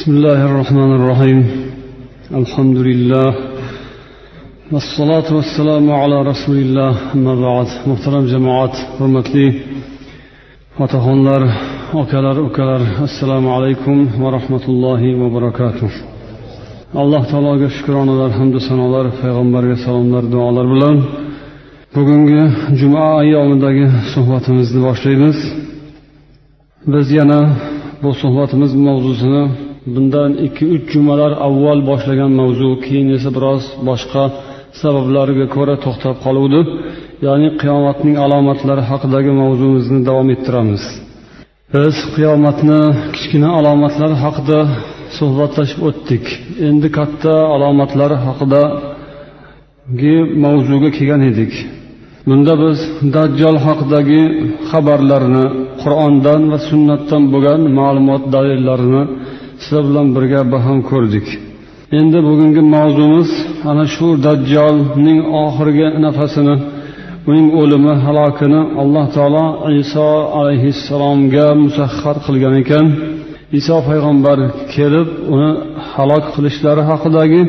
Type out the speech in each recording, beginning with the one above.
بسم الله الرحمن الرحيم الحمد لله والصلاة والسلام على رسول الله أما بعد محترم جماعات hurmatli otaxonlar akalar ukalar assalomu alaykum va rahmatullohi va barakatuh alloh taologa shukronalar hamdu sanolar payg'ambarga salomlar duolar bilan bugungi juma ayyomidagi suhbatimizni boshlaymiz biz yana bu suhbatimiz mavzusini bundan ikki uch jumalar avval boshlagan mavzu keyin esa biroz boshqa sabablarga ko'ra to'xtab qoluvdi. Ya'ni qiyomatning alomatlari haqidagi mavzumizni davom ettiramiz. Biz qiyomatni kichkina alomatlari haqida suhbatlashib o'tdik. Endi katta alomatlari haqidagi mavzuga kelgan edik. Bunda biz dajjol haqidagi xabarlarni qur'ondan va sunnatdan bo'lgan ma'lumot dalillarini sizlar bilan birga baham ko'rdik. Endi bugungi mavzumiz ana shu dajjolning oxirgi nafasini uning o'limi halokini alloh taolo iso alayhissalomga musahhar qilgan ekan. Iso payg'ambar kelib uni halok qilishlari haqidagi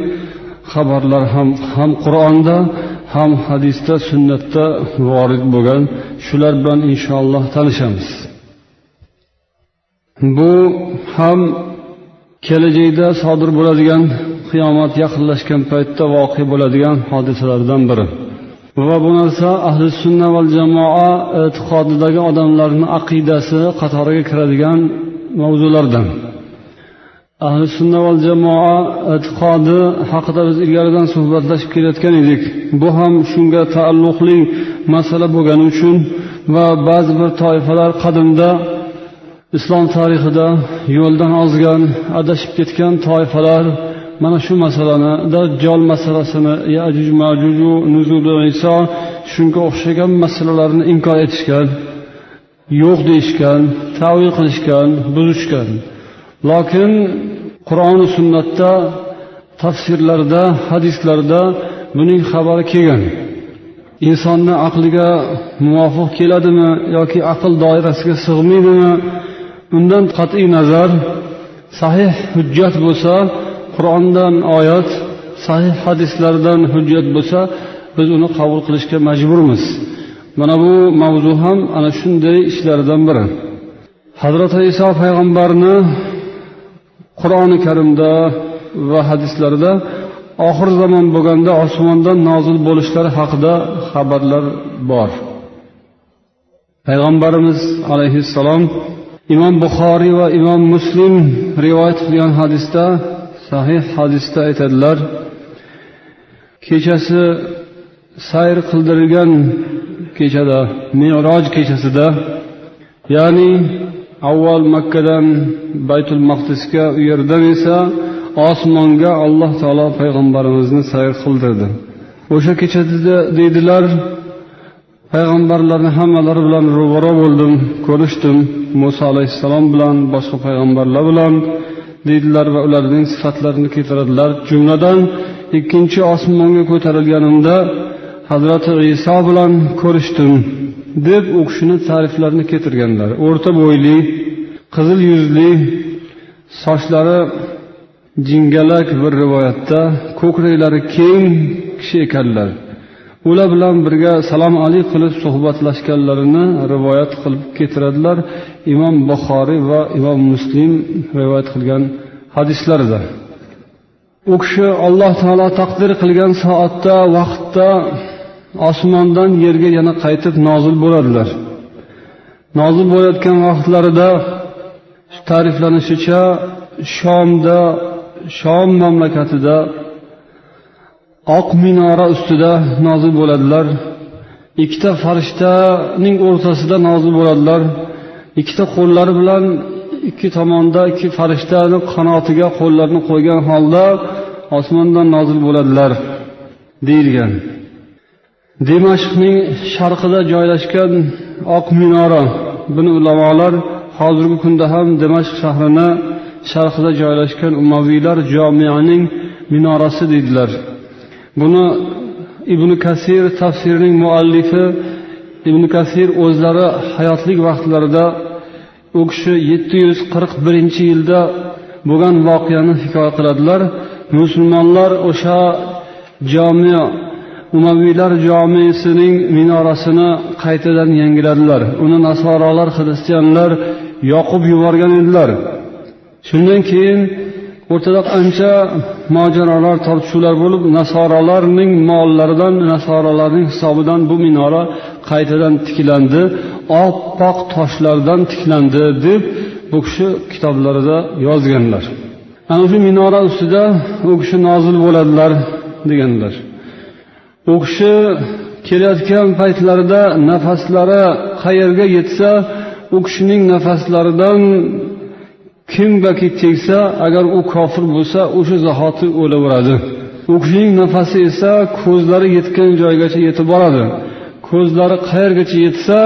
xabarlar ham ham qur'onda ham hadisda sunnatda vorid bo'lgan. Shular bilan inshaalloh tanishamiz. Bu ham kelajakda sodir bo'ladigan qiyomat yaqinlashgan paytda voqea bo'ladigan hodisalardan biri. Va bu narsa ahli sunna val jamoa e'tiqodidagi odamlarni aqidasi qatoriga kiradigan mavzulardan. Ahli sunna val jamoa e'tiqodi haqida biz ilgaridan suhbatlashib kelayotgan edik. Bu ham shunga taalluqli masala bo'lgani uchun va ba'zi bir toifalar qadimda islom tarixida yo'ldan ozgan adashib ketgan toifalar mana shu masalani dajjol masalasini yajuj majuju nuzuli iso shunga o'xshagan masalalarni inkor etishgan yo'q deyishgan tavil qilishgan buzishgan. Lokin qur'oni sunnatda tafsirlarda hadislarda buning xabari kelgan. Insonni aqliga muvofiq keladimi yoki aql doirasiga sig'maydimi undan qat'iy nazar sahih hujjat bo'lsa qur'ondan oyat sahih hadislardan hujjat bo'lsa biz uni qabul qilishga majburmiz. Mana bu mavzu ham ana shunday ishlardan biri. Hazrati iso payg'ambarni qur'oni karimda va hadislarda oxir zamon bo'lganda osmondan nozil bo'lishlari haqida xabarlar bor. Payg'ambarimiz alayhissalom imom buxoriy va imom muslim rivoyat qilgan hadisda sahih hadisda aytadilar kechasi sayr qildirilgan kechada meroj kechasida ya'ni avval makkadan baytul maqdisga u yerdan esa osmonga alloh taolo payg'ambarimizni sayr qildirdi. O'sha kechada deydilar payg'ambarlarni hammalari bilan ro'baro bo'ldim ko'rishdim. Muso alayhissalom bilan boshqa payg'ambarlar bilan deydilar va ularning sifatlarini keltiradilar. Jumladan ikkinchi osmonga ko'tarilganimda hazrati iso bilan ko'rishdim deb u kishini ta'riflarini keltirganlar. O'rta bo'yli qizil yuzli sochlari jingalak bir rivoyatda ko'kraklari keng kishi ekanlar. Ular bilan birga salom alik qilib suhbatlashganlarini rivoyat qilib keltiradilar imom buxoriy va imom muslim rivoyat qilgan hadislarida u kishi alloh taolo taqdir qilgan soatda vaqtda osmondan yerga yana qaytib nozil bo'ladilar. Nozil bo'layotgan vaqtlarida ta'riflanishicha shomda shom mamlakatida oq minora ustida nozil bo'ladilar. Ikkita farishtaning o'rtasida nozil bo'ladilar. Ikkita qo'llari bilan ikki tomonda ikki farishtani qanotiga qo'llarini qo'ygan holda osmondan nozil bo'ladilar deyilgan. Dimashqning sharqida joylashgan oq minora buni ulamolar hozirgi kunda ham dimashq shahrini sharqida joylashgan umaviylar jomianing minorasi deydilar. Buni ibn kasir tafsirining muallifi ibn kasir o'zlari hayotlik vaqtlarida u kishi yetti yuz qirq birinchi yilda bo'lgan voqeani hikoya qiladilar. Musulmonlar o'sha jomi umaviylar jomisining minorasini qaytadan yangiladilar. Uni nasorolar xristianlar yoqib yuborgan edilar. Shundan keyin o'rtada ancha mojarolar tortishuvlar bo'lib nasorolarning mollaridan nasorolarning hisobidan bu minora qaytadan tiklandi oppoq toshlardan tiklandi deb bu kishi kitoblarida yozganlar. Ana shu minora ustida u kishi nozil bo'ladilar deganlar. U kishi kelayotgan paytlarida nafaslari qayerga yetsa u kishining nafaslaridan kimgaki tegsa agar u kofir bo'lsa o'sha zahoti o'laveradi. U kishining nafasi esa ko'zlari yetgan joygacha yetib boradi. Ko'zlari qayergacha yetsa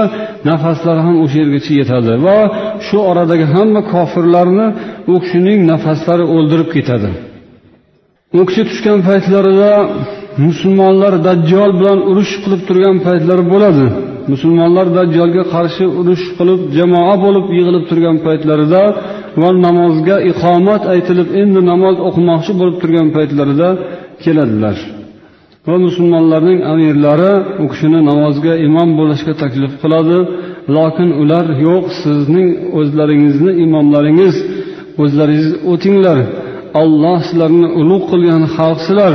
nafaslari ham o'sha yergacha yetadi va shu oradagi hamma kofirlarni u kishining nafaslari o'ldirib ketadi. U kishi tushgan paytlarida musulmonlar dajjol bilan urush qilib turgan paytlari bo'ladi. Musulmonlar dajjolga qarshi urush qilib jamoa bo'lib yig'ilib turgan paytlarida va namozga iqomat aytilib endi namoz o'qimoqchi bo'lib turgan paytlarida keladilar. Va musulmonlarning amirlari u kishini namozga imom bo'lishga taklif qiladi. Lokin ular yo'q sizning o'zlaringizni imomlaringiz o'zlaringiz o'tinglar. Olloh sizlarni ulug' qilgan xalqsizlar.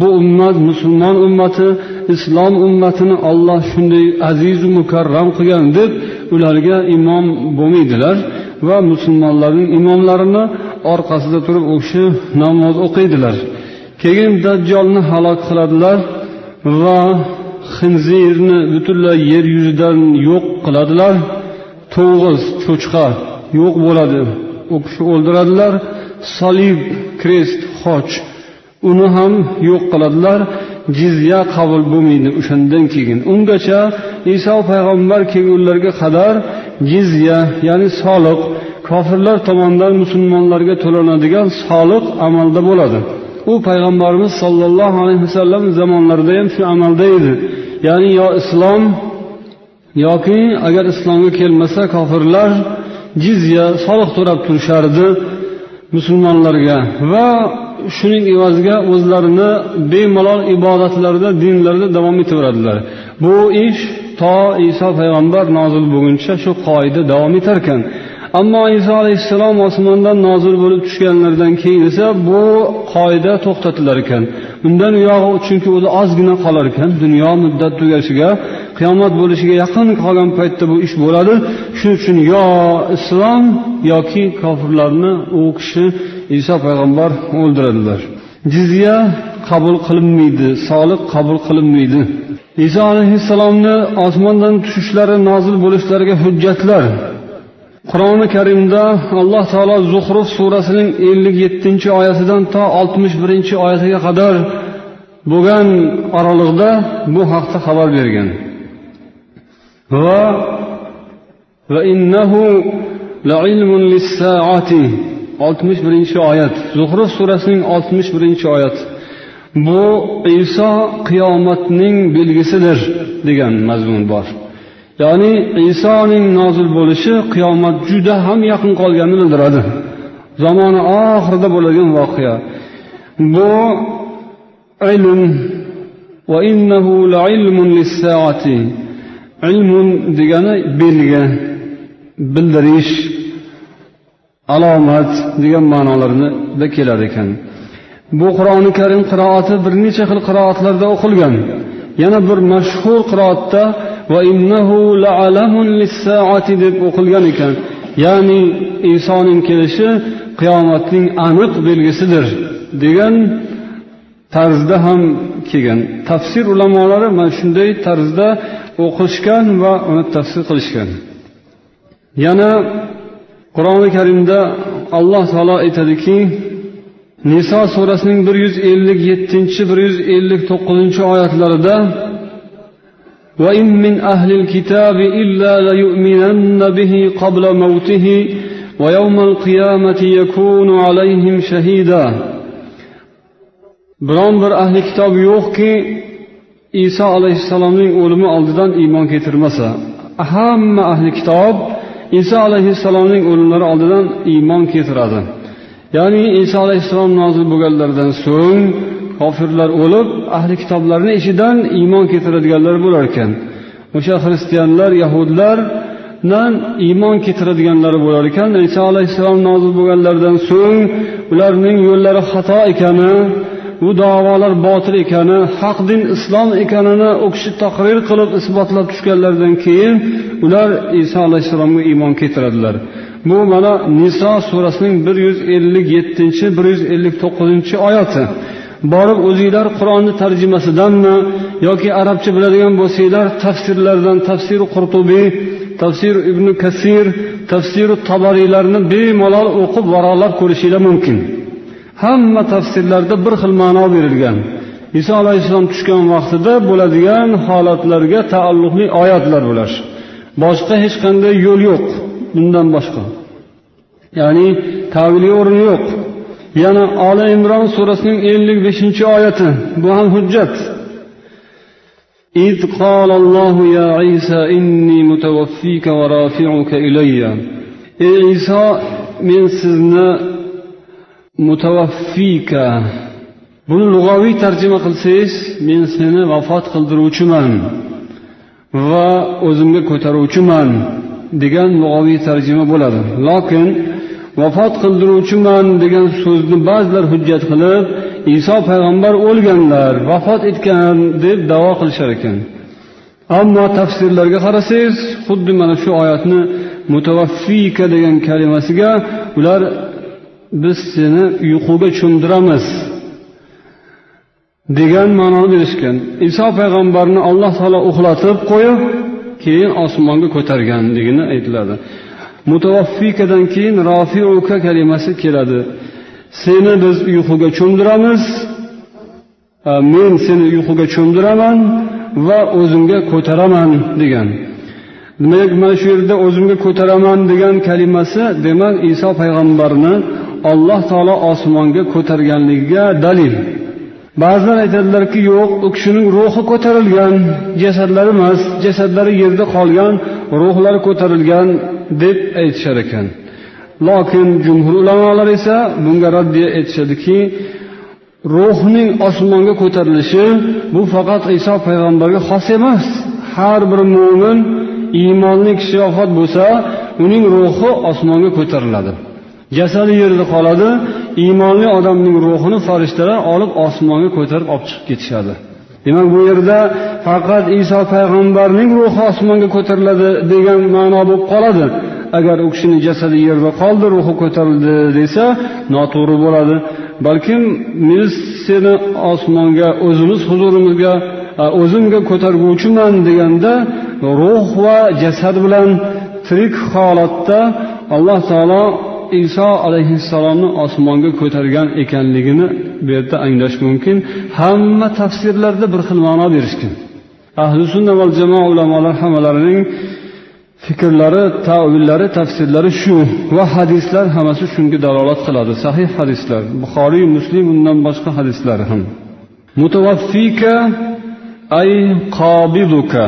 Bu ummat musulmon ummati islom ummatini olloh shunday azizu mukarram qilgan deb ularga imom bo'lmaydilar. Va musulmonlarning imomlarini orqasida turib u kishi namoz o'qiydilar. Keyin dajjolni halok qiladilar va xinzirni butunlay yer yuzidan yo'q qiladilar. To'ng'iz cho'chqa yo'q bo'ladi. U kishi o'ldiradilar. Solib krest xoch uni ham yo'q qiladilar. Jizya qabul bo'lmaydi o'shandan keyin. Ungacha iso payg'ambar kelgunlarga qadar jizya ya'ni soliq kofirlar tomonidan musulmonlarga to'lanadigan soliq amalda bo'ladi. U payg'ambarimiz sollallohu alayhi vasallam zamonlarida ham shu amalda edi. Ya'ni yo islom yoki agar islomga kelmasa kofirlar jizya soliq to'lab turishardi musulmonlarga va shuning evaziga o'zlarini bemalol ibodatlarida dinlarida davom etaveradilar. Bu ish to iso payg'ambar nozil bo'lguncha shu qoida davom etarkan. Ammo iso alayhissalom osmondan nozil bo'lib tushganlaridan keyin esa bu qoida to'xtatilar ekan. Undan uyog'i chunki o'zi ozgina qolar ekan. Dunyo muddat tugashiga qiyomat bo'lishiga yaqin qolgan paytda bu ish bo'ladi. Shuning uchun yo islom yoki kofirlarni u kishi iso payg'ambar o'ldiradilar. Jizya qabul qilinmaydi soliq qabul qilinmaydi. Iso alayhissalomni osmondan tushishlari nozil bo'lishlariga hujjatlar. Qur'oni karimda alloh taolo zuhruf surasining ellik yettinchi oyatidan to oltmish birinchi oyatiga qadar bo'lgan oraliqda bu haqda xabar bergan. Va va innahu lailmun lis-saati oltmish birinchi oyat zuhruf surasining oltmish birinchi oyati. Bu iso qiyomatning belgisidir degan mazmun bor. Ya'ni isoning nozil bo'lishi qiyomat juda ham yaqin qolganini bildiradi. Zamoni oxirida bo'ladigan voqea. Bu ilm va innahu lailmun lis-saati. Ilmun degani belgi bildirish alomat degan ma'nolarida keladi ekan. Bu qur'oni karim qiroati bir necha xil qiroatlarda o'qilgan. Yana bir mashhur qiroatda va innahu lis-saati deb o'qilgan ekan. Ya'ni insonning kelishi qiyomatning aniq belgisidir degan tarzda ham kelgan. Tafsir ulamolari mana shunday tarzda o'qishgan va uni tafsir qilishgan. Yana qur'oni karimda alloh taolo aytadiki niso surasining bir yuz ellik yettinchi bir yuz ellik to'qqizinchi oyatlarida وإن من أهل الكتاب إلا ليؤمنن به قبل موته ويوم القيامة يكون عليهم شهيدا biron bir ahli kitob yo'qki iso alayhissalomning o'limi oldidan iymon keltirmasa hamma ahli kitob iso alayhissalomning o'limlari oldidan iymon keltiradi Ya'ni iso alayhissalom nozil bo'lganlaridan so'ng kofirlar o'lib ahli kitoblarni ichidan iymon keltiradiganlar bo'lar ekan. O'sha xristianlar yahudlardan iymon keltiradiganlar bo'lar ekan. Iso alayhissalom nozil bo'lganlaridan so'ng ularning yo'llari xato ekani bu davolar botil ekani haq din islom ekanini u kishi taqrir qilib isbotlab tushganlaridan keyin ular iso alayhissalomga iymon keltiradilar. Bu mana niso surasining bir yuz ellik yettinchi bir yuz ellik to'qqizinchi oyati. Borib o'zinglar qur'onni tarjimasidanmi yoki arabcha biladigan bo'lsanglar tafsirlardan tafsir qurtubiy tafsir ibn kasir tafsir tabariylarni bemalol o'qib varolab ko'rishinglar mumkin. Hamma tafsirlarda bir xil ma'no berilgan. Iso alayhissalom tushgan vaqtida bo'ladigan holatlarga taalluqli oyatlar bular boshqa hech qanday yo'l yo'q. bundan boshqa ya'ni tavilga o'rin yo'q yana oli imron surasining ellik beshinchi oyati bu ham hujjat إذ قال الله يا عيسى إني متوفيك ورافعك إلي ey iso men sizni mutavaffika buni lug'aviy tarjima qilsangiz men seni vafot qildiruvchiman va o'zimga ko'taruvchiman Degan lug'aviy tarjima bo'ladi. Lokin vafot qildiruvchiman degan so'zni ba'zilar hujjat qilib iso payg'ambar o'lganlar vafot etgan deb davo qilishar ekan. Ammo tafsirlarga qarasangiz xuddi mana shu oyatni mutavaffika degan kalimasiga ular biz seni uyquga cho'mdiramiz degan ma'noni berishgan. Iso payg'ambarni alloh taolo uxlatib qo'yib keyin osmonga ko'targanligini aytiladi. Mutavaffikadan keyin rofiuka kalimasi keladi. Seni biz uyquga cho'mdiramiz e, men seni uyquga cho'mdiraman va o'zimga ko'taraman degan. Demak mana shu yerda o'zimga ko'taraman degan kalimasi demak iso payg'ambarni alloh taolo osmonga ko'targanligiga dalil. Ba'zilar aytadilarki yo'q u kishining ruhi ko'tarilgan jasadlari emas jasadlari yerda qolgan ruhlari ko'tarilgan deb aytishar ekan. Lokin jumhur ulamolar esa bunga raddiya aytishadiki ruhning osmonga ko'tarilishi bu faqat iso payg'ambarga xos emas. Har bir mo'min iymonli kishi vafot bo'lsa uning ruhi osmonga ko'tariladi. Jasadi yerda qoladi iymonli odamning ruhini farishtalar olib osmonga ko'tarib olib chiqib ketishadi. Demak bu yerda faqat iso payg'ambarning ruhi osmonga ko'tariladi degan ma'no bo'lib qoladi. Agar u kishini jasadi yerda qoldi ruhi ko'tarildi desa noto'g'ri bo'ladi. Balkim men seni osmonga o'zimiz huzurimizga o'zimga ko'targuvchiman deganda ruh va jasad bilan tirik holatda alloh taolo iso alayhissalomni osmonga ko'targan ekanligini bu yerda anglash mumkin. Hamma tafsirlarda bir xil ma'no berishgan. Ahli sunna va jamoa ulamolar hammalarining fikrlari tavillari tafsirlari shu va hadislar hammasi shunga dalolat qiladi. Sahih hadislar buxoriy muslim undan boshqa hadislar ham. Mutavaffika ay qobiduka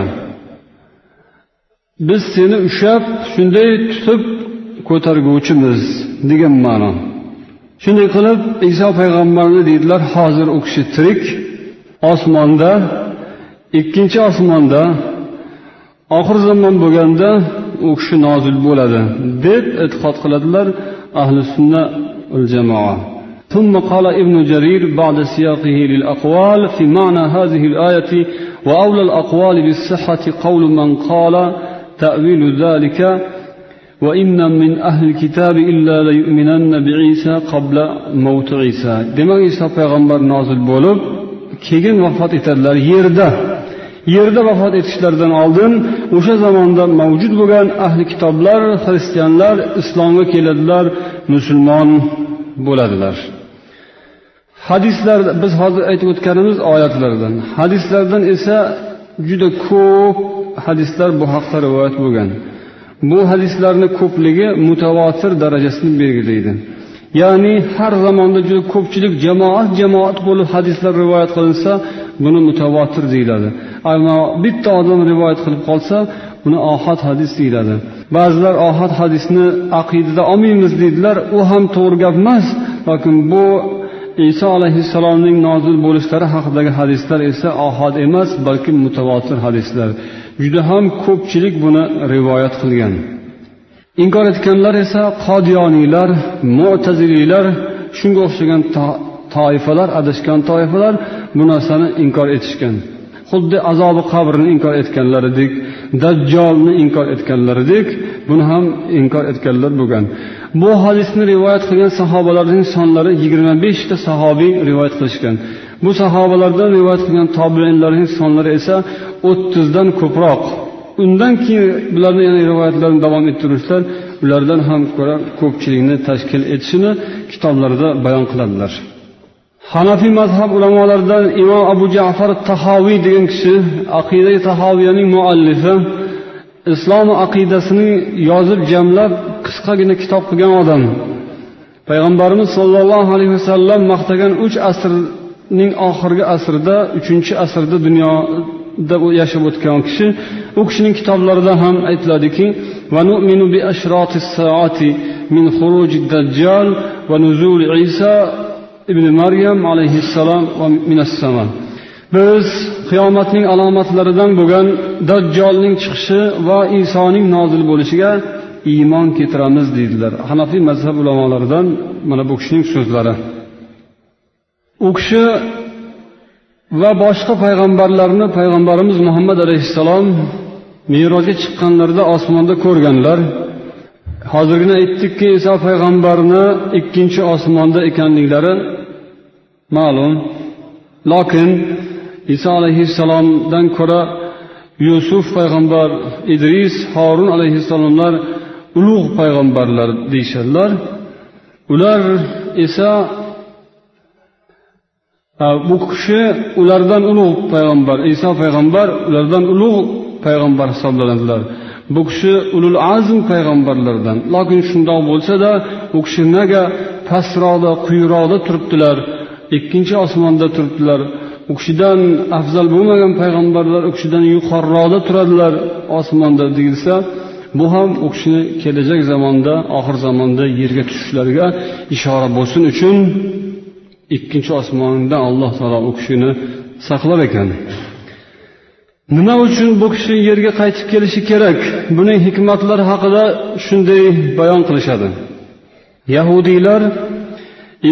biz seni ushlab shunday tutib ko'targuvchimiz degan ma'no shunday qilib iso payg'ambarni deydilar hozir u kishi tirik osmonda ikkinchi osmonda oxir zamon bo'lganda u kishi nozil bo'ladi deb e'tiqod qiladilar ahli sunna jamoa ثم قال ابن جرير بعد سياقه للأقوال في معنى هذه الآية وأولى الأقوال بالصحة قول من قال تأويل ذلك وإن من أهل الكتاب إلا ليؤمنن بعيسى قبل موت عيسى demak iso payg'ambar nozil bo'lib keyin vafot etadilar yerda yerda vafot etishlaridan oldin o'sha zamonda mavjud bo'lgan ahli kitoblar xristianlar islomga keladilar musulmon bo'ladilar hadislar biz hozir aytib o'tganimiz oyatlardan hadislardan esa juda ko'p hadislar bu haqda rivoyat bo'lgan Bu hadislarni ko'pligi mutavotir darajasini belgilaydi. Ya'ni har zamonda juda ko'pchilik jamoat jamoat bo'lib hadislar rivoyat qilinsa buni mutavotir deyiladi. Ammo bitta odam rivoyat qilib qolsa buni ohad hadis deyiladi. Ba'zilar ohad hadisni aqidada olmaymiz deydilar u ham to'g'ri gap emas. Lokin bu iso alayhissalomning nozil bo'lishlari haqidagi hadislar esa ohod emas balki mutavotir hadislar. Juda ham ko'pchilik buni rivoyat qilgan. Inkor etganlar esa qodiyoniylar mo'taziliylar shunga o'xshagan toifalar adashgan toifalar bu narsani inkor etishgan. Xuddi azobi qabrni inkor etganlaridek dajjolni inkor etganlaridek buni ham inkor etganlar bo'lgan. Bu hadisni rivoyat qilgan sahobalarning sonlari yigirma beshta sahobiy rivoyat qilishgan. Bu sahobalardan rivoyat qilgan tobeinlarning sonlari esa o'ttizdan ko'proq. Undan keyin bularni yana rivoyatlarni davom ettirishlar ulardan ham ko'ra ko'pchilikni tashkil etishini kitoblarida bayon qiladilar. Hanafiy mazhab ulamolaridan imom abu jafar tahoviy degan kishi aqida tahoviyaning muallifi islom aqidasini yozib jamlab qisqagina kitob qilgan odam. Payg'ambarimiz sollallohu alayhi vasallam maqtagan uch ning oxirgi asrida uchinchi asrda dunyoda yashab o'tgan kishi u kishining kitoblarida ham aytiladiki min xuruji dajjal va nuzul isa ibn maryam alayhissalom va minassama biz qiyomatning alomatlaridan bo'lgan dajjolning chiqishi va isoning nozil bo'lishiga iymon keltiramiz deydilar. Hanafiy mazhab ulamolaridan mana bu kishining so'zlari. U kishi va boshqa payg'ambarlarni payg'ambarimiz muhammad alayhissalom merojga chiqqanlarida osmonda ko'rganlar. Hozirgina aytdikki iso payg'ambarni ikkinchi osmonda ekanliklari ma'lum. Lokin iso alayhissalomdan ko'ra yusuf payg'ambar idris horun alayhissalomlar ulug' payg'ambarlar deyishadilar. Ular esa bu kishi ulardan ulug' payg'ambar iso payg'ambar ulardan ulug' payg'ambar hisoblanadilar. Bu kishi ulul azm payg'ambarlardan. Lokin shundoq bo'lsada u kishi nega pastroqda quyiroqda turibdilar ikkinchi osmonda turibdilar? U kishidan afzal bo'lmagan payg'ambarlar u kishidan yuqoriroqda turadilar osmonda deyilsa bu ham u kishini kelajak zamonda oxir zamonda yerga tushishlariga ishora bo'lsin uchun ikkinchi osmondan alloh taolo u kishini saqlab ekan. Nima uchun bu kishi yerga qaytib kelishi kerak? Buning hikmatlari haqida shunday bayon qilishadi. Yahudiylar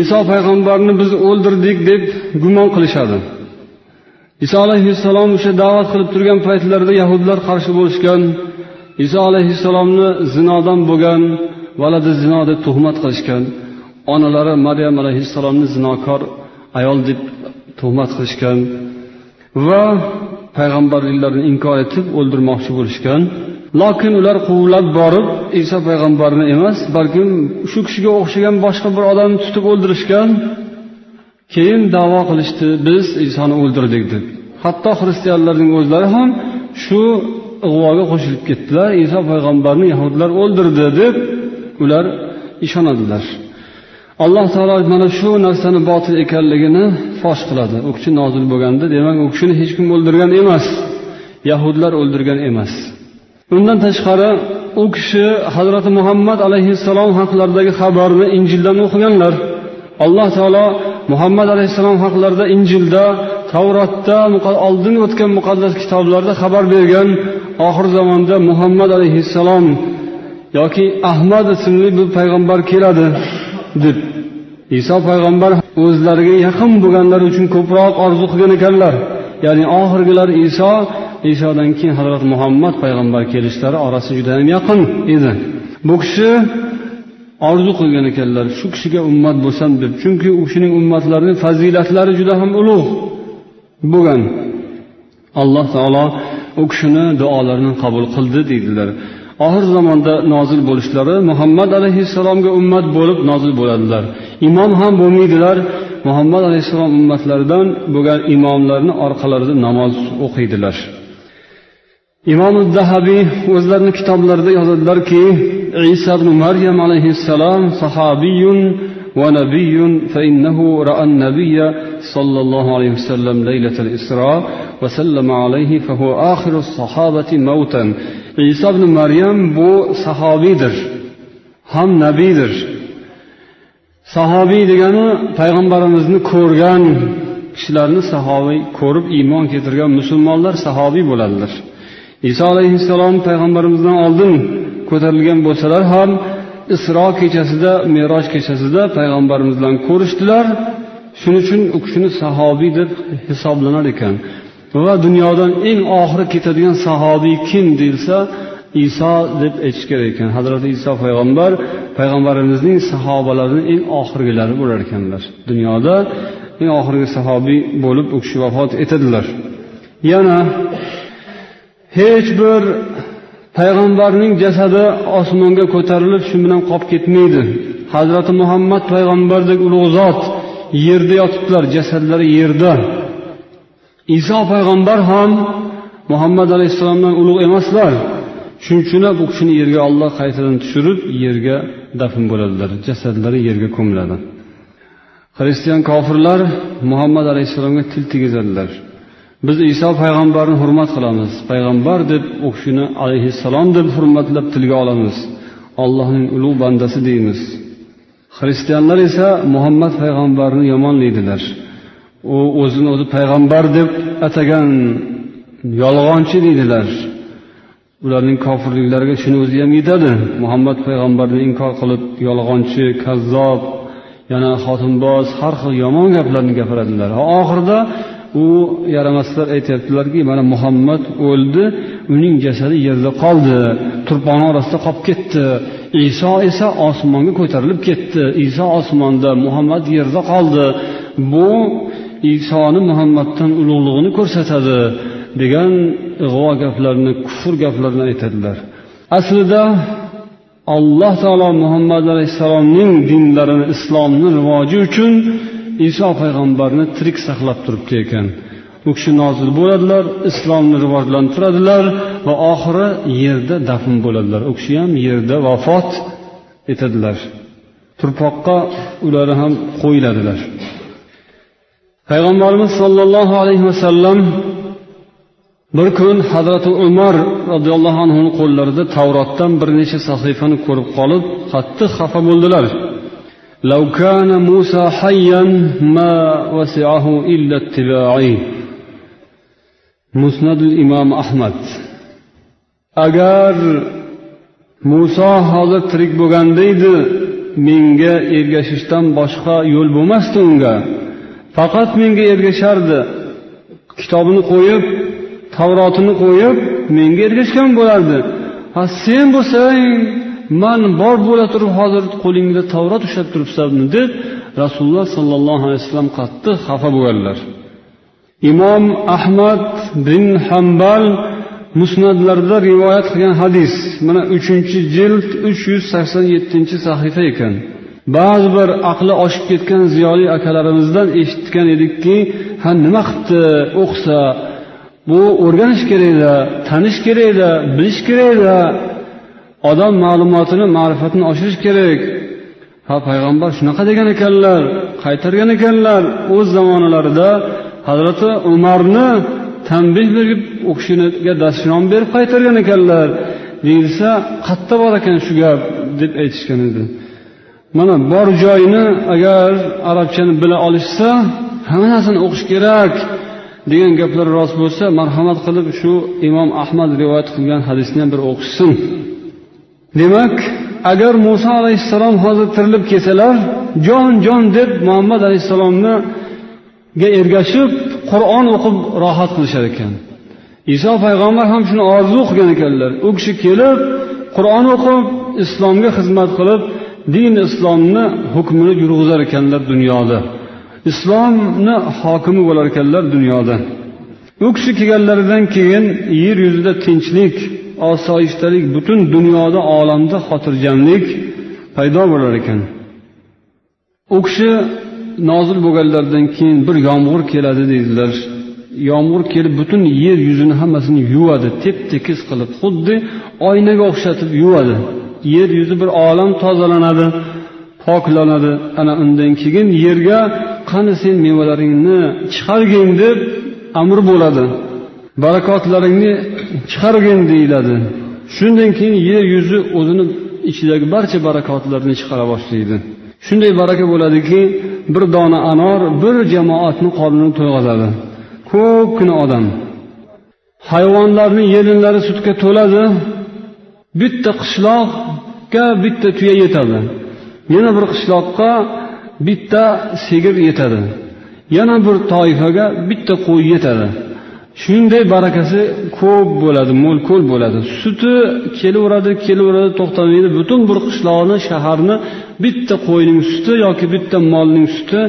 iso payg'ambarni biz o'ldirdik deb gumon qilishadi. Iso alayhissalom o'sha da'vat qilib turgan paytlarida yahudlar qarshi bo'lishgan iso alayhissalomni zinodan bo'lgan valadi zino deb tuhmat qilishgan. Onalari maryam alayhissalomni zinokor ayol deb tuhmat qilishgan va payg'ambarliklarini inkor etib o'ldirmoqchi bo'lishgan. Lokin ular quvlab borib iso payg'ambarni emas balkim shu kishiga o'xshagan boshqa bir odamni tutib o'ldirishgan. Keyin davo qilishdi biz isoni o'ldirdik deb. Hatto xristianlarning o'zlari ham shu ig'voga qo'shilib ketdilar iso payg'ambarni yahudlar o'ldirdi deb ular ishonadilar. Alloh taolo mana shu narsani botil ekanligini fosh qiladi. U kishi nozil bo'lganda demak u kishini hech kim o'ldirgan emas yahudlar o'ldirgan emas. Undan tashqari u kishi hazrati muhammad alayhissalom haqlaridagi xabarni injildan o'qiganlar. Alloh taolo muhammad alayhissalom haqlarida injilda tavrotda oldin o'tgan muqaddas kitoblarda xabar bergan oxir zamonda muhammad alayhissalom yoki ahmad ismli bir payg'ambar keladi. Deb. Iso payg'ambar o'zlariga yaqin bo'lganlar uchun ko'proq orzu qilgan ekanlar. Ya'ni oxirgilar iso isodan keyin hazrat muhammad payg'ambar kelishlari orasi judayam yaqin edi. Bu kishi orzu qilgan ekanlar shu kishiga ummat bo'lsam deb. Chunki u kishining ummatlarini fazilatlari juda ham ulug' bo'lgan. Alloh taolo u kishini duolarini qabul qildi deydilar. oxir zamonda nozil bo'lishlari muhammad alayhissalomga ummat bo'lib nozil bo'ladilar imom ham bo'lmaydilar muhammad alayhissalom ummatlaridan bo'lgan imomlarni orqalarida namoz o'qiydilar imom dahabiy o'zlarini kitoblarida yozadilarki isa ibn maryam alayhissalom sahobiyun ونبي فإنه رأى النبي صلى الله عليه وسلم ليلة الإسراء وسلم عليه فهو آخر الصحابة موتا iso ibn maryam bu sahobiydir ham nabiydir sahobiy degani payg'ambarimizni ko'rgan kishilarni sahobiy ko'rib iymon keltirgan musulmonlar sahobiy bo'ladilar. Iso alayhissalom payg'ambarimizdan oldin ko'tarilgan bo'lsalar ham isro kechasida meroj kechasida payg'ambarimiz bilan ko'rishdilar. Shuning uchun u kishini sahobiy deb hisoblanar ekan. Va dunyodan eng oxiri ketadigan sahobiy kim deyilsa iso deb aytish kerak ekan. Hazrati iso payg'ambar payg'ambarimizning sahobalarining eng oxirgilari bo'lar ekanlar. Dunyoda eng oxirgi sahobiy bo'lib u kishi vafot etadilar. Yana hech bir payg'ambarning jasadi osmonga ko'tarilib shu bilan qolib ketmaydi. Hazrati muhammad payg'ambardek ulug' zot yerda yotibdilar jasadlari yerda. Iso payg'ambar ham muhammad alayhissalomdan ulug' emaslar. Shuning uchun bu kishini yerga olloh qaytadan tushirib yerga dafn bo'ladilar jasadlari yerga ko'miladi. Xristian kofirlar muhammad alayhissalomga til tegizadilar. Biz iso payg'ambarni hurmat qilamiz. Payg'ambar deb u kishini alayhissalom deb hurmatlab tilga olamiz. Allohning ulug' bandasi deymiz. Xristianlar esa muhammad payg'ambarni yomonlaydilar. U o'zini o'zi payg'ambar deb atagan yolg'onchi deydilar. Ularning kofirliklariga shuni o'zi ham yetadi. Muhammad payg'ambarni inkor qilib yolg'onchi kazzob yana xotinboz har xil yomon gaplarni gapiradilar. Oxirida u yaramaslar aytyaptilarki mana muhammad o'ldi uning jasadi yerda qoldi turpon orasida qolib ketdi. Iso esa osmonga ko'tarilib ketdi. Iso osmonda muhammad yerda qoldi. Bu isoni muhammaddan ulug'lig'ini ko'rsatadi degan ig'vo gaplarni kufr gaplarni aytadilar. Aslida alloh taolo muhammad alayhissalomning dinlarini islomni rivoji uchun iso payg'ambarni tirik saqlab turibdi ekan. U kishi nozil bo'ladilar islomni rivojlantiradilar va oxiri yerda dafn bo'ladilar. U kishi ham yerda vafot etadilar. Turpoqqa ular ham qo'yiladilar. payg'ambarimiz sollallohu alayhi vasallam bir kun hazrati umar roziyallohu anhuni qo'llarida tavrotdan bir necha sahifani ko'rib qolib qattiq xafa bo'ldilar لو كان موسى حيا ما وسعه إلا اتباعي مسند الإمام أحمد agar muso hozir tirik bo'lganda edi menga ergashishdan boshqa yo'l bo'lmasdi unga Faqat menga ergashardi. Kitobini qo'yib tavrotini qo'yib menga ergashgan bo'lardi. Ha sen bo'lsang man bor bo'la turib hozir qo'lingda tavrot ushlab turibsanmi deb rasululloh sollallohu alayhi vasallam qattiq xafa bo'lganlar. Imom ahmad bin hambal musnadlarda rivoyat qilgan hadis mana uchinchi jild uch yuz sakson yettinchi sahifa ekan. Ba'zi bir aqli oshib ketgan ziyoli akalarimizdan eshitgan edikki ha nima qilibdi o'qisa bu o'rganish kerakda tanish kerakda bilish kerakda odam ma'lumotini ma'rifatini oshirish kerak. Ha payg'ambar shunaqa degan ekanlar qaytargan ekanlar o'z zamonalarida hazrati umarni tanbeh berib u kishiga dastrom berib qaytargan ekanlar deyilsa qayerda bor ekan shu gap deb aytishgan edi. Mana bor joyini agar arabchani bila olishsa hamma narsani o'qish kerak degan gaplar rost bo'lsa marhamat qilib shu imom ahmad rivoyat qilgan hadisni ham bir o'qishsin demak agar muso alayhissalom hozir tirilib kelsalar jon jon deb muhammad alayhissalomga ergashib qur'on o'qib rohat qilishar ekan. Iso payg'ambar ham shuni orzu qilgan ekanlar. U kishi kelib qur'on o'qib islomga xizmat qilib din islomni hukmini yurg'izar ekanlar dunyoda. Islomni hokimi bo'lar ekanlar dunyoda. U kishi kelganlaridan keyin yer yuzida tinchlik osoyishtalik butun dunyoda olamda xotirjamlik paydo bo'lar ekan. U kishi nozil bo'lganlaridan keyin bir yomg'ir keladi deydilar. Yomg'ir kelib butun yer yuzini hammasini yuvadi tep tekis qilib xuddi oynaga o'xshatib yuvadi. Yer yuzi bir olam tozalanadi poklanadi. Ana undan keyin yerga qani sen mevalaringni chiqargin deb amr bo'ladi. Barakotlaringni chiqargin deyiladi. Shundan keyin yer yuzi o'zini ichidagi barcha barakotlarni chiqara boshlaydi. Shunday baraka bo'ladiki bir dona anor bir jamoatni qornini to'yg'azadi. Ko'pgina odam. Hayvonlarni yelinlari sutga to'ladi. Bitta qishloq qishloqqa bitta tuya yetadi. Yana bir qishloqqa bitta sigir yetadi. Yana bir toifaga bitta qo'y yetadi. Shunday barakasi ko'p bo'ladi mo'l ko'l bo'ladi. Suti kelaveradi kelaveradi to'xtamaydi. Butun bir qishloqni shaharni bitta qo'yning suti yoki bitta molning suti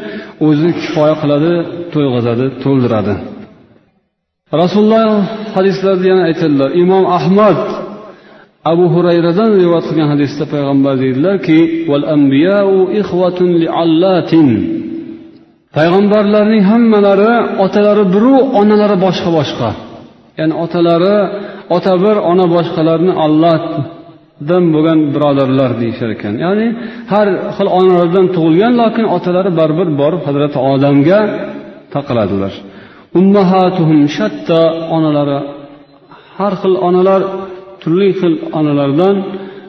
o'zi kifoya qiladi to'yg'azadi to'ldiradi. Rasululloh hadislarda yana aytadilar imom ahmad abu hurayradan rivoyat qilgan hadisda payg'ambar deydilarki payg'ambarlarning hammalari otalari biru onalari boshqa boshqa. Ya'ni otalari ota bir ona boshqalarni allohdan bo'lgan birodarlar deyishar ekan. Ya'ni har xil onalardan tug'ilgan lokin otalari baribir borib hazrati odamga taqaladilar. Ummahatuhum shatta onalari har xil onalar turli xil onalardan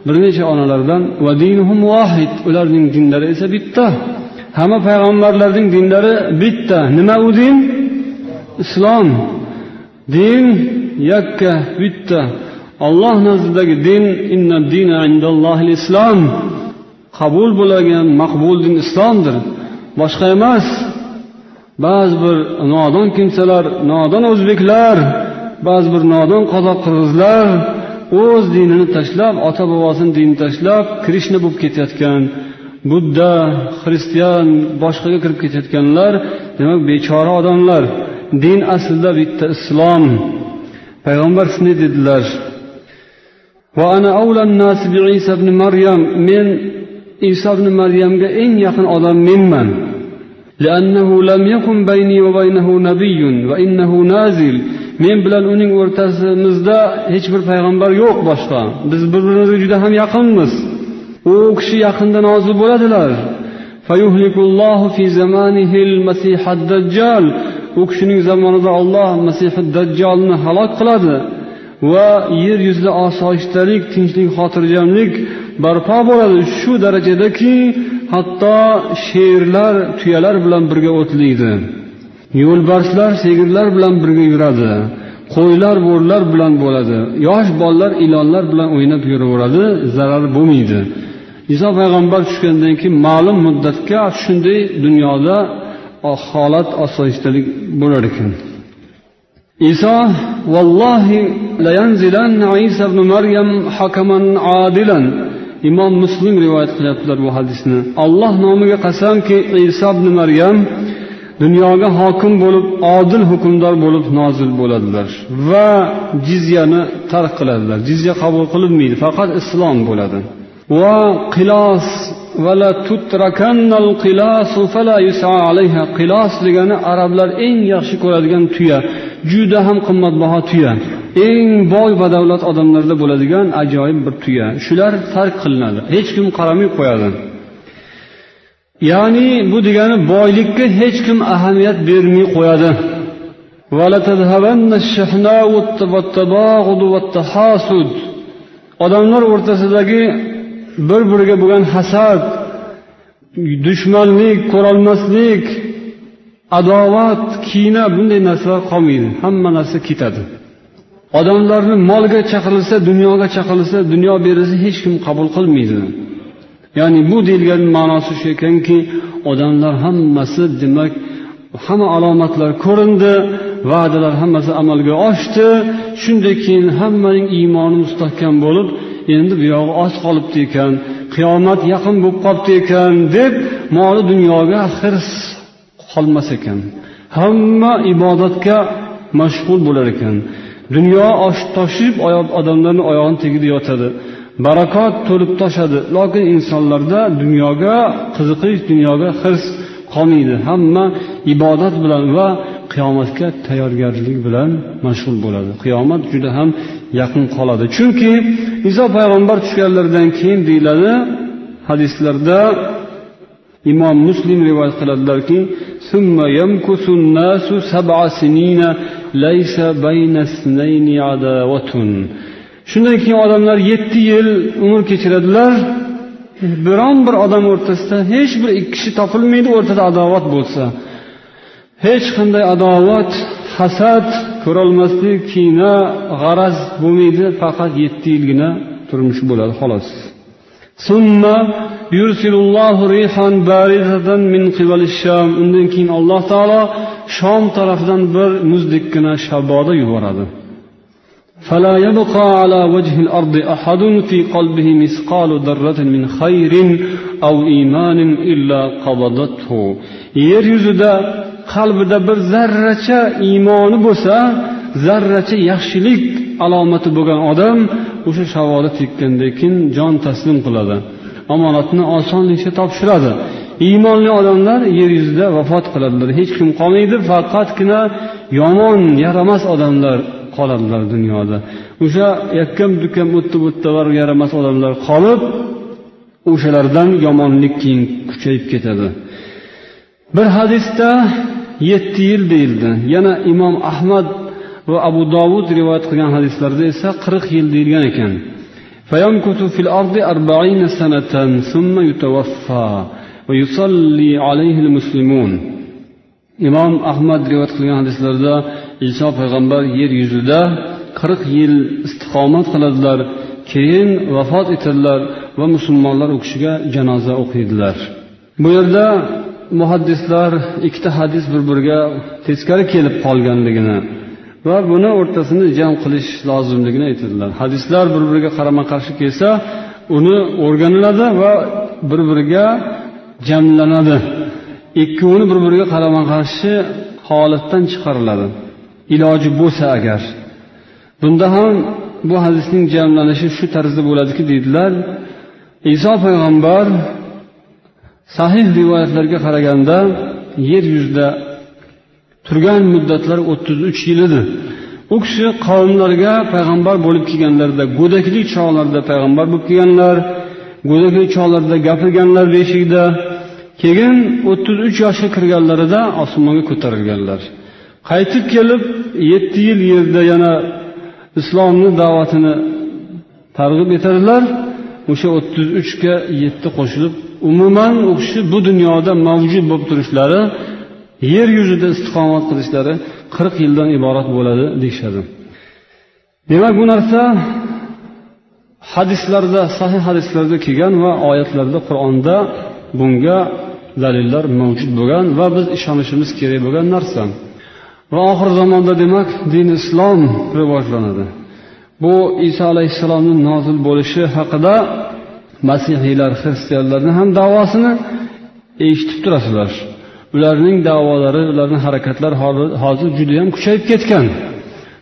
bir necha onalardan. Va dinuhum vohid ularning dinlari esa bitta. Hamma payg'ambarlarning dinlari bitta. Nima u din? Islom. Din yakka bitta. Olloh nazdidagi din inna dina indallohil islom qabul bo'ladigan maqbul din islomdir. Boshqa emas. Ba'zi bir nodon kimsalar nodon o'zbeklar ba'zi bir nodon qozoq qirg'izlar o'z dinini tashlab ota bobosini dinini tashlab krishna bo'lib ketayotgan budda xristian boshqaga kirib ketayotganlar demak bechora odamlar din aslida bitta islom payg'ambar shunday dedilar men iso ibn maryamga eng yaqin odam menman لأنه لم يكن بيني وبينه نبي وإنه نازل Men bilan uning o'rtasimizda hech bir payg'ambar yo'q boshqa. Biz bir birimizga juda ham yaqinmiz. U kishi yaqinda nozil bo'ladilar. U kishining zamonida olloh masihi dajjolni halok qiladi. Va yer yuzida osoyishtalik tinchlik xotirjamlik barpo bo'ladi. Shu darajadaki hatto sherlar tuyalar bilan birga o'tlaydi yo'lbarslar sigirlar bilan birga yuradi qo'ylar bo'rilar bilan bo'ladi yosh bolalar ilonlar bilan o'ynab yuraveradi zarar bo'lmaydi. Iso payg'ambar tushgandan keyin ma'lum muddatga shunday dunyoda holat osoyishtalik bo'lar ekan. Iso vallohi isa ibn maryam hakaman adilan. Imom muslim rivoyat qilyaptilar bu hadisni. Alloh nomiga qasamki iso ibn maryam dunyoga hokim bo'lib odil hukmdor bo'lib nozil bo'ladilar va jizyani tark qiladilar. Jizya qabul qilinmaydi faqat islom bo'ladi. Va qilos qilos degani arablar eng yaxshi ko'radigan tuya juda ham qimmatbaho tuya. Eng boy badavlat odamlarda bo'ladigan ajoyib bir tuya. Shular tark qilinadi. Hech kim qaramay qo'yadi. Ya'ni bu degani boylikka hech kim ahamiyat bermay qo'yadi. Odamlar o'rtasidagi bir biriga bo'lgan hasad dushmanlik ko'rolmaslik adovat kina bunday narsalar qolmaydi. Hamma narsa ketadi. Odamlarni molga chaqirilsa dunyoga chaqirilsa dunyo berilsa hech kim qabul qilmaydi. Ya'ni bu deyilgan ma'nosi shu ekanki odamlar hammasi demak hamma alomatlar ko'rindi va'dalar hammasi amalga oshdi shundan keyin hammaning iymoni mustahkam bo'lib endi buyog'i oz qolibdi ekan qiyomat yaqin bo'lib qolibdi ekan deb moli dunyoga hirs qolmas ekan. Hamma ibodatga mashg'ul bo'lar ekan. Dunyo oshib toshib odamlarni oyog'ini tagida yotadi. Barakot to'lib toshadi lokin insonlarda dunyoga qiziqish dunyoga hirs qolmaydi. Hamma ibodat bilan va qiyomatga tayyorgarlik bilan mashg'ul bo'ladi. Qiyomat juda ham yaqin qoladi. Chunki iso payg'ambar tushganlaridan keyin deyiladi hadislarda imom muslim rivoyat qiladilarki shundan keyin odamlar yetti yil umr kechiradilar. Biron bir odam o'rtasida hech bir ikki kishi topilmaydi o'rtada adovat bo'lsa. Hech qanday adovat hasad ko'rolmaslik kino g'araz bo'lmaydi faqat yetti yilgina turmush bo'ladi xolos. Undan keyin alloh taolo shom tarafidan bir muzdekkina shaboda yuboradi. فلا يبقى على وجه الأرض أحد في قلبه مثقال ذرة من خير أو إيمان إلا قبضته yer yuzida qalbida bir zarracha iymoni bo'lsa zarracha yaxshilik alomati bo'lgan odam o'sha savoda tekkandan keyin jon taslim qiladi omonatni osonlikcha topshiradi iymonli odamlar yer yuzida vafot qiladilar hech kim qolmaydi faqatgina yomon yaramas odamlar qoladilar dunyoda o'sha yakkam dukkam o'tda bo'ttalar yaramas odamlar qolib o'shalardan yomonlik keyin kuchayib ketadi bir hadisda yetti yil deyildi yana imom ahmad va abu dovud rivoyat qilgan hadislarda esa qirq yil deyilgan ekan فيمكث في الأرض أربعين سنة ثم يتوفى ويصلي عليه المسلمون imom ahmad rivoyat qilgan hadislarda iso payg'ambar yer yuzida qirq yil istiqomat qiladilar keyin vafot etadilar va musulmonlar u kishiga janoza o'qiydilar. Bu yerda muhaddislar ikkita hadis bir biriga teskari kelib qolganligini va buni o'rtasini jam qilish lozimligini aytadilar. Hadislar bir biriga qarama qarshi kelsa uni o'rganiladi va bir biriga jamlanadi. Ikkovini bir biriga qarama qarshi holatdan chiqariladi. Iloji bo'lsa agar. Bunda ham bu hadisning jamlanishi shu tarzda bo'ladiki deydilar. Iso payg'ambar sahih rivoyatlarga qaraganda yer yuzida turgan muddatlari o'ttiz uch yil edi u kishi qavmlarga payg'ambar bo'lib kelganlarida go'daklik chog'larida payg'ambar bo'lib kelganlar go'daklik chog'larida gapirganlar beshikda keyin o'ttiz uch yoshga kirganlarida osmonga ko'tarilganlar. Qaytib kelib yetti yil yerda yana islomni da'vatini targ'ib etadilar. O'sha o'ttiz uchga yetti qo'shilib umuman u kishi bu dunyoda mavjud bo'lib turishlari yer yuzida istiqomat qilishlari qirq yildan iborat bo'ladi deyishadi. Demak bu narsa hadislarda sahih hadislarda kelgan va oyatlarda qur'onda bunga dalillar mavjud bo'lgan va biz ishonishimiz kerak bo'lgan narsa. Va oxir zamonda demak din islom rivojlanadi. Bu iso alayhissalomni nozil bo'lishi haqida masihiylar xristianlarni ham davosini eshitib turasizlar. Ularning davolari ularning harakatlari hozir judayam kuchayib ketgan.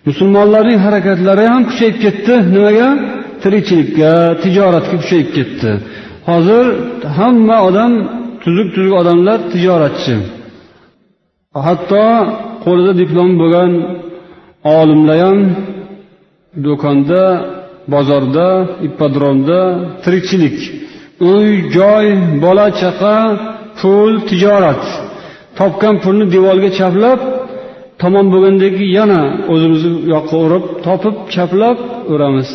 Musulmonlarning harakatlari ham kuchayib ketdi. Nimaga? Tirikchilikka tijoratga kuchayib ketdi. Hozir hamma odam tuzuk tuzuk odamlar tijoratchi. Hatto qo'lida diplom bo'lgan olimlar ham do'konda bozorda ippodromda tirikchilik uy joy bola chaqa pul tijorat topgan pulni devorga chaplab tamom bo'lgandan keyin yana o'zimizni yoqqa urib topib chaplab uramiz.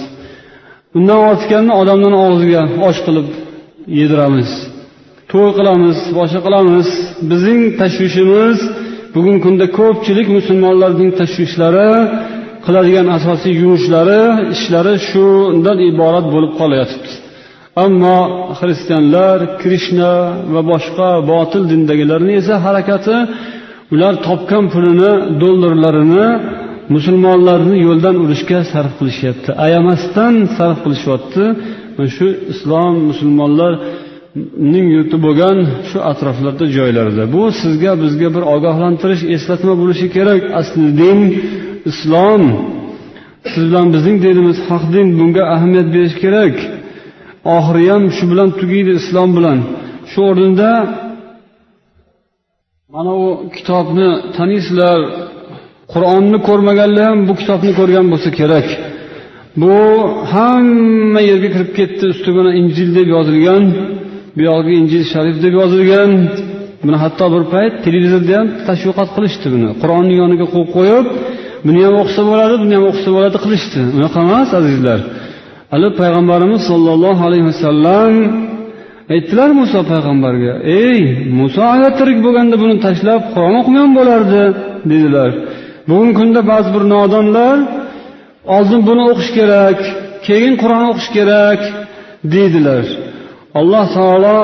Undan ortganini odamlarni og'ziga osh qilib yediramiz. To'y qilamiz boshqa qilamiz. Bizning tashvishimiz bugungi kunda ko'pchilik musulmonlarning tashvishlari qiladigan asosiy yumushlari ishlari shundan iborat bo'lib qolayotibdi. Ammo xristianlar krishna va boshqa botil dindagilarni esa harakati ular topgan pulini dollarlarini musulmonlarni yo'ldan urishga sarf qilishyapti. Ayamasdan sarf qilishyapti. Shu islom musulmonlar ning yurti bo'lgan shu atroflarda joylarda. Bu sizga bizga bir ogohlantirish eslatma bo'lishi kerak. Asli din islom. Siz bilan bizning dinimiz haq din bunga ahamiyat berish kerak. Oxiri ham shu bilan tugaydi islom bilan. Shu o'rinda mana bu kitobni taniysizlar qur'onni ko'rmaganlar ham bu kitobni ko'rgan bo'lsa kerak. Bu hamma yerga kirib ketdi. Ustiga injil deb yozilgan. Buyog'iga injil sharif deb yozilgan. Buni hatto bir payt televizorda ham tashviqot qilishdi buni. Qur'onni yoniga qo'yib qo'yib buni ham o'qisa bo'ladi buni ham o'qisa bo'ladi qilishdi. Unaqa emas azizlar. Hali payg'ambarimiz sollallohu alayhi vasallam aytdilar muso payg'ambarga ey muso agar tirik bo'lganda buni tashlab qur'on o'qimagan bo'lardi dedilar. Bugungi kunda ba'zi bir nodonlar oldin buni o'qish kerak keyin qur'on o'qish kerak deydilar alloh taolo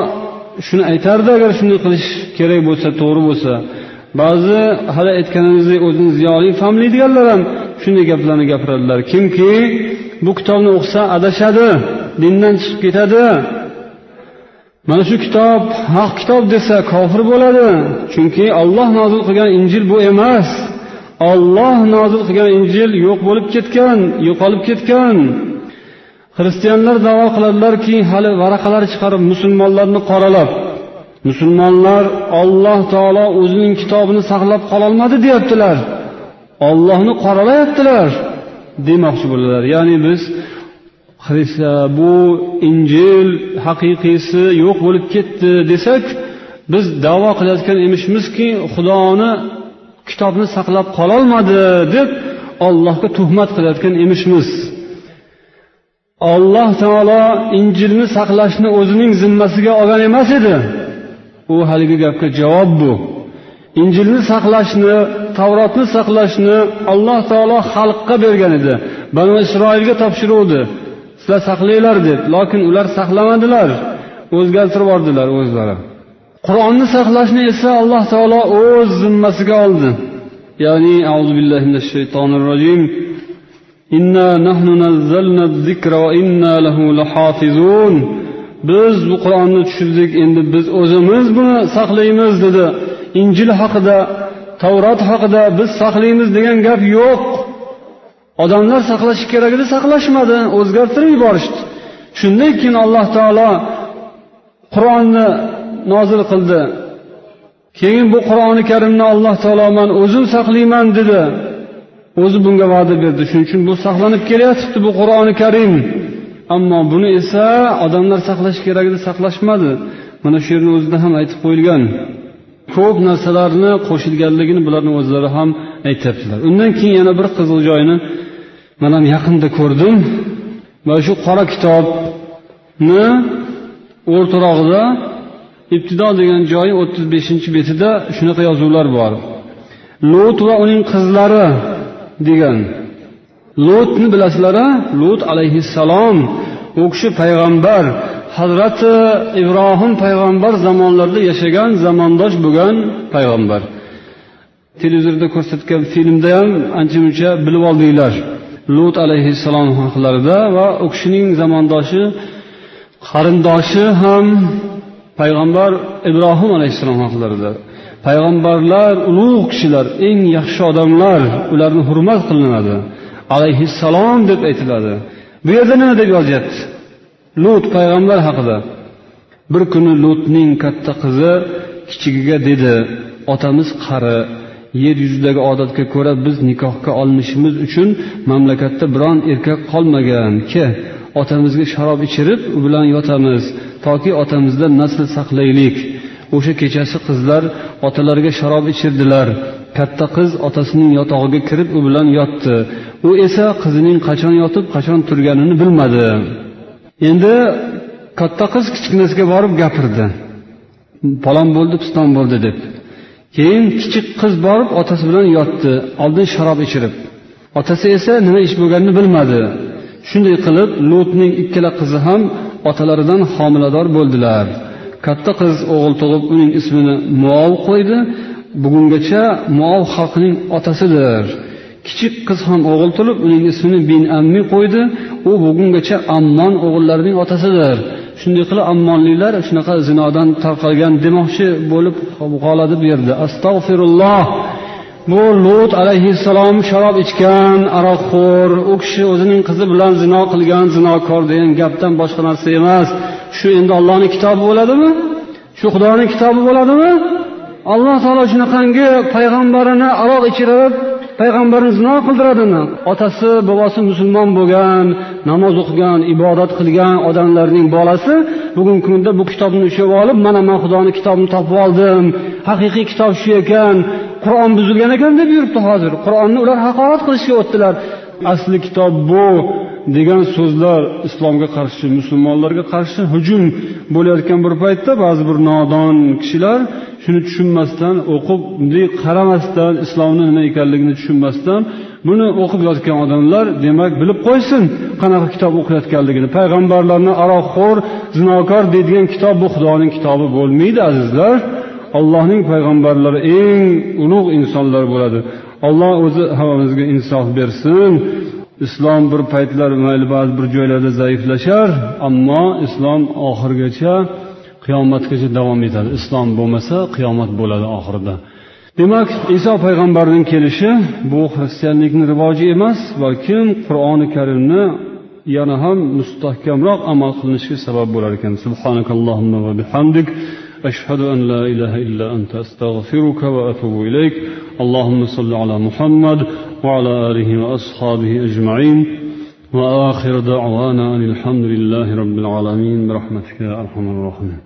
shuni aytardi agar shunday qilish kerak bo'lsa to'g'ri bo'lsa. Ba'zi hali aytganimizdek o'zini ziyoli fahmlaydiganlar ham shunday gaplarni gapiradilar. Kimki bu kitobni o'qisa adashadi dindan chiqib ketadi. Mana shu kitob haq kitob desa kofir bo'ladi. Chunki olloh nozil qilgan injil bu emas. Olloh nozil qilgan injil yo'q bo'lib ketgan yo'qolib ketgan. Xristianlar davo qiladilarki hali varaqalar chiqarib musulmonlarni qoralab. Musulmonlar olloh taolo o'zining kitobini saqlab qololmadi deyaptilar. Ollohni qoralayaptilar demoqchi bo'ladilar ya'ni biz bu injil haqiqiysi yo'q bo'lib ketdi desak biz davo qilayotgan emishmizki xudoni kitobni saqlab qololmadi deb ollohga tuhmat qilayotgan emishmiz. Olloh taolo injilni saqlashni o'zining zimmasiga olgan emas edi. U haligi gapga javob bu. Injilni saqlashni tavrotni saqlashni alloh taolo xalqqa bergan edi. Banu isroilga topshiruvdi. Sizlar saqlanglar deb lokin ular saqlamadilar. O'zgartirib yubordilar o'zlari. Qur'onni saqlashni esa alloh taolo o'z zimmasiga oldi. Ya'ni auzu billahi minash shaytonir rojim. Inna nahnu nazzalna الذكر وإنا inna lahu lahafizun. Biz bu qur'onni tushirdik endi biz o'zimiz buni saqlaymiz dedi. Injil haqida tavrot haqida biz saqlaymiz degan gap yo'q. Odamlar saqlashi kerak edi saqlashmadi o'zgartirib yuborishdi. Shundan keyin alloh taolo qur'onni nozil qildi. Keyin bu qur'oni karimni alloh taolo man o'zim saqlayman dedi. O'zi bunga va'da berdi. Shuning uchun bu saqlanib kelayotibdi bu qur'oni karim. Ammo buni esa odamlar saqlash kerak edi saqlashmadi. Mana shu yerni o'zida ham aytib qo'yilgan. Ko'p narsalarni qo'shilganligini bularni o'zlari ham aytyaptilar. Undan keyin yana bir qiziq joyini man ham yaqinda ko'rdim. Mana shu qora kitobni o'rtarog'ida ibtido degan joyi o'ttiz beshinchi betida shunaqa yozuvlar bor. Lut va uning qizlari degan. Lutni bilasizlar lut alayhissalom u kishi payg'ambar hazrati ibrohim payg'ambar zamonlarida yashagan zamondosh bo'lgan payg'ambar. Televizorda ko'rsatgan filmda ham ancha muncha bilib oldinglar. Lut alayhissalom haqlarida va u kishining zamondoshi qarindoshi ham payg'ambar ibrohim alayhissalom haqlarida. Payg'ambarlar ulug' kishilar eng yaxshi odamlar ularni hurmat qilinadi alayhissalom deb aytiladi. Bu yerda nima deb yozyapti? Lut payg'ambar haqida. Bir kuni lutning katta qizi kichigiga dedi otamiz qari yer yuzidagi odatga ko'ra biz nikohga olinishimiz uchun mamlakatda biron erkak qolmagan. Ke otamizga sharob ichirib u bilan yotamiz. Toki otamizdan nasl saqlaylik. O'sha kechasi qizlar otalariga sharob ichirdilar. Katta qiz otasining yotog'iga kirib u bilan yotdi. U esa qizining qachon yotib qachon turganini bilmadi. Endi katta qiz kichkinasiga borib gapirdi. Palon bo'ldi piston bo'ldi deb. Keyin kichik qiz borib otasi bilan yotdi oldin sharob ichirib. Otasi esa nima ish bo'lganini bilmadi. Shunday qilib lutning ikkala qizi ham otalaridan homilador bo'ldilar. Katta qiz o'g'il tug'ib uning ismini muov qo'ydi. Bugungacha muov xalqining otasidir. Kichik qiz ham o'g'il tug'ib uning ismini bin ammi qo'ydi. U bugungacha ammon o'g'illarining otasidir. Shunday qilib ammonliklar shunaqa zinodan tarqalgan demoqchi bo'lib qoladi bu yerda. Astag'firulloh bu lut alayhissalom sharob ichgan aroqxo'r. U kishi o'zining qizi bilan zino qilgan zinokor degan gapdan boshqa narsa emas. Shu endi ollohni kitobi bo'ladimi? Shu xudoni kitobi bo'ladimi? Alloh taolo shunaqangi payg'ambarini aroq ichirib payg'ambarni zino qildiradimi? Otasi bobosi musulmon bo'lgan namoz o'qigan ibodat qilgan odamlarning bolasi bugungi kunda bu kitobni ushlab olib mana man xudoni kitobini topib oldim haqiqiy kitob shu ekan qur'on buzilgan ekan deb yuribdi hozir. Qur'onni ular haqorat qilishga o'tdilar. Asli kitob bu. Degan so'zlar islomga qarshi musulmonlarga qarshi hujum bo'layotgan bir paytda ba'zi bir nodon kishilar shuni tushunmasdan o'qib bunday qaramasdan islomni nima ekanligini tushunmasdan buni o'qib yotgan odamlar demak bilib qo'ysin qanaqa kitob o'qiyotganligini. Payg'ambarlarni aroqxo'r zinokor deydigan kitob bu xudoning kitobi bo'lmaydi azizlar. Allohning payg'ambarlari eng ulug' insonlar bo'ladi. Alloh o'zi hammamizga insof bersin. Islom bir paytlar mayli ba'zi bir joylarda zaiflashar ammo islom oxirigacha qiyomatgacha davom etadi. Islom bo'lmasa qiyomat bo'ladi oxirida. Demak iso payg'ambarning kelishi bu xristianlikni rivoji emas balkim qur'oni karimni yana ham mustahkamroq amal qilinishiga sabab bo'lar ekan. Subhanakallohumma va bihamdik. أشهد أن لا إله إلا أنت أستغفرك وأتوب إليك. اللهم صل على محمد وعلى آله وأصحابه أجمعين. وآخر دعوانا أن الحمد لله رب العالمين برحمتك يا أرحم الراحمين.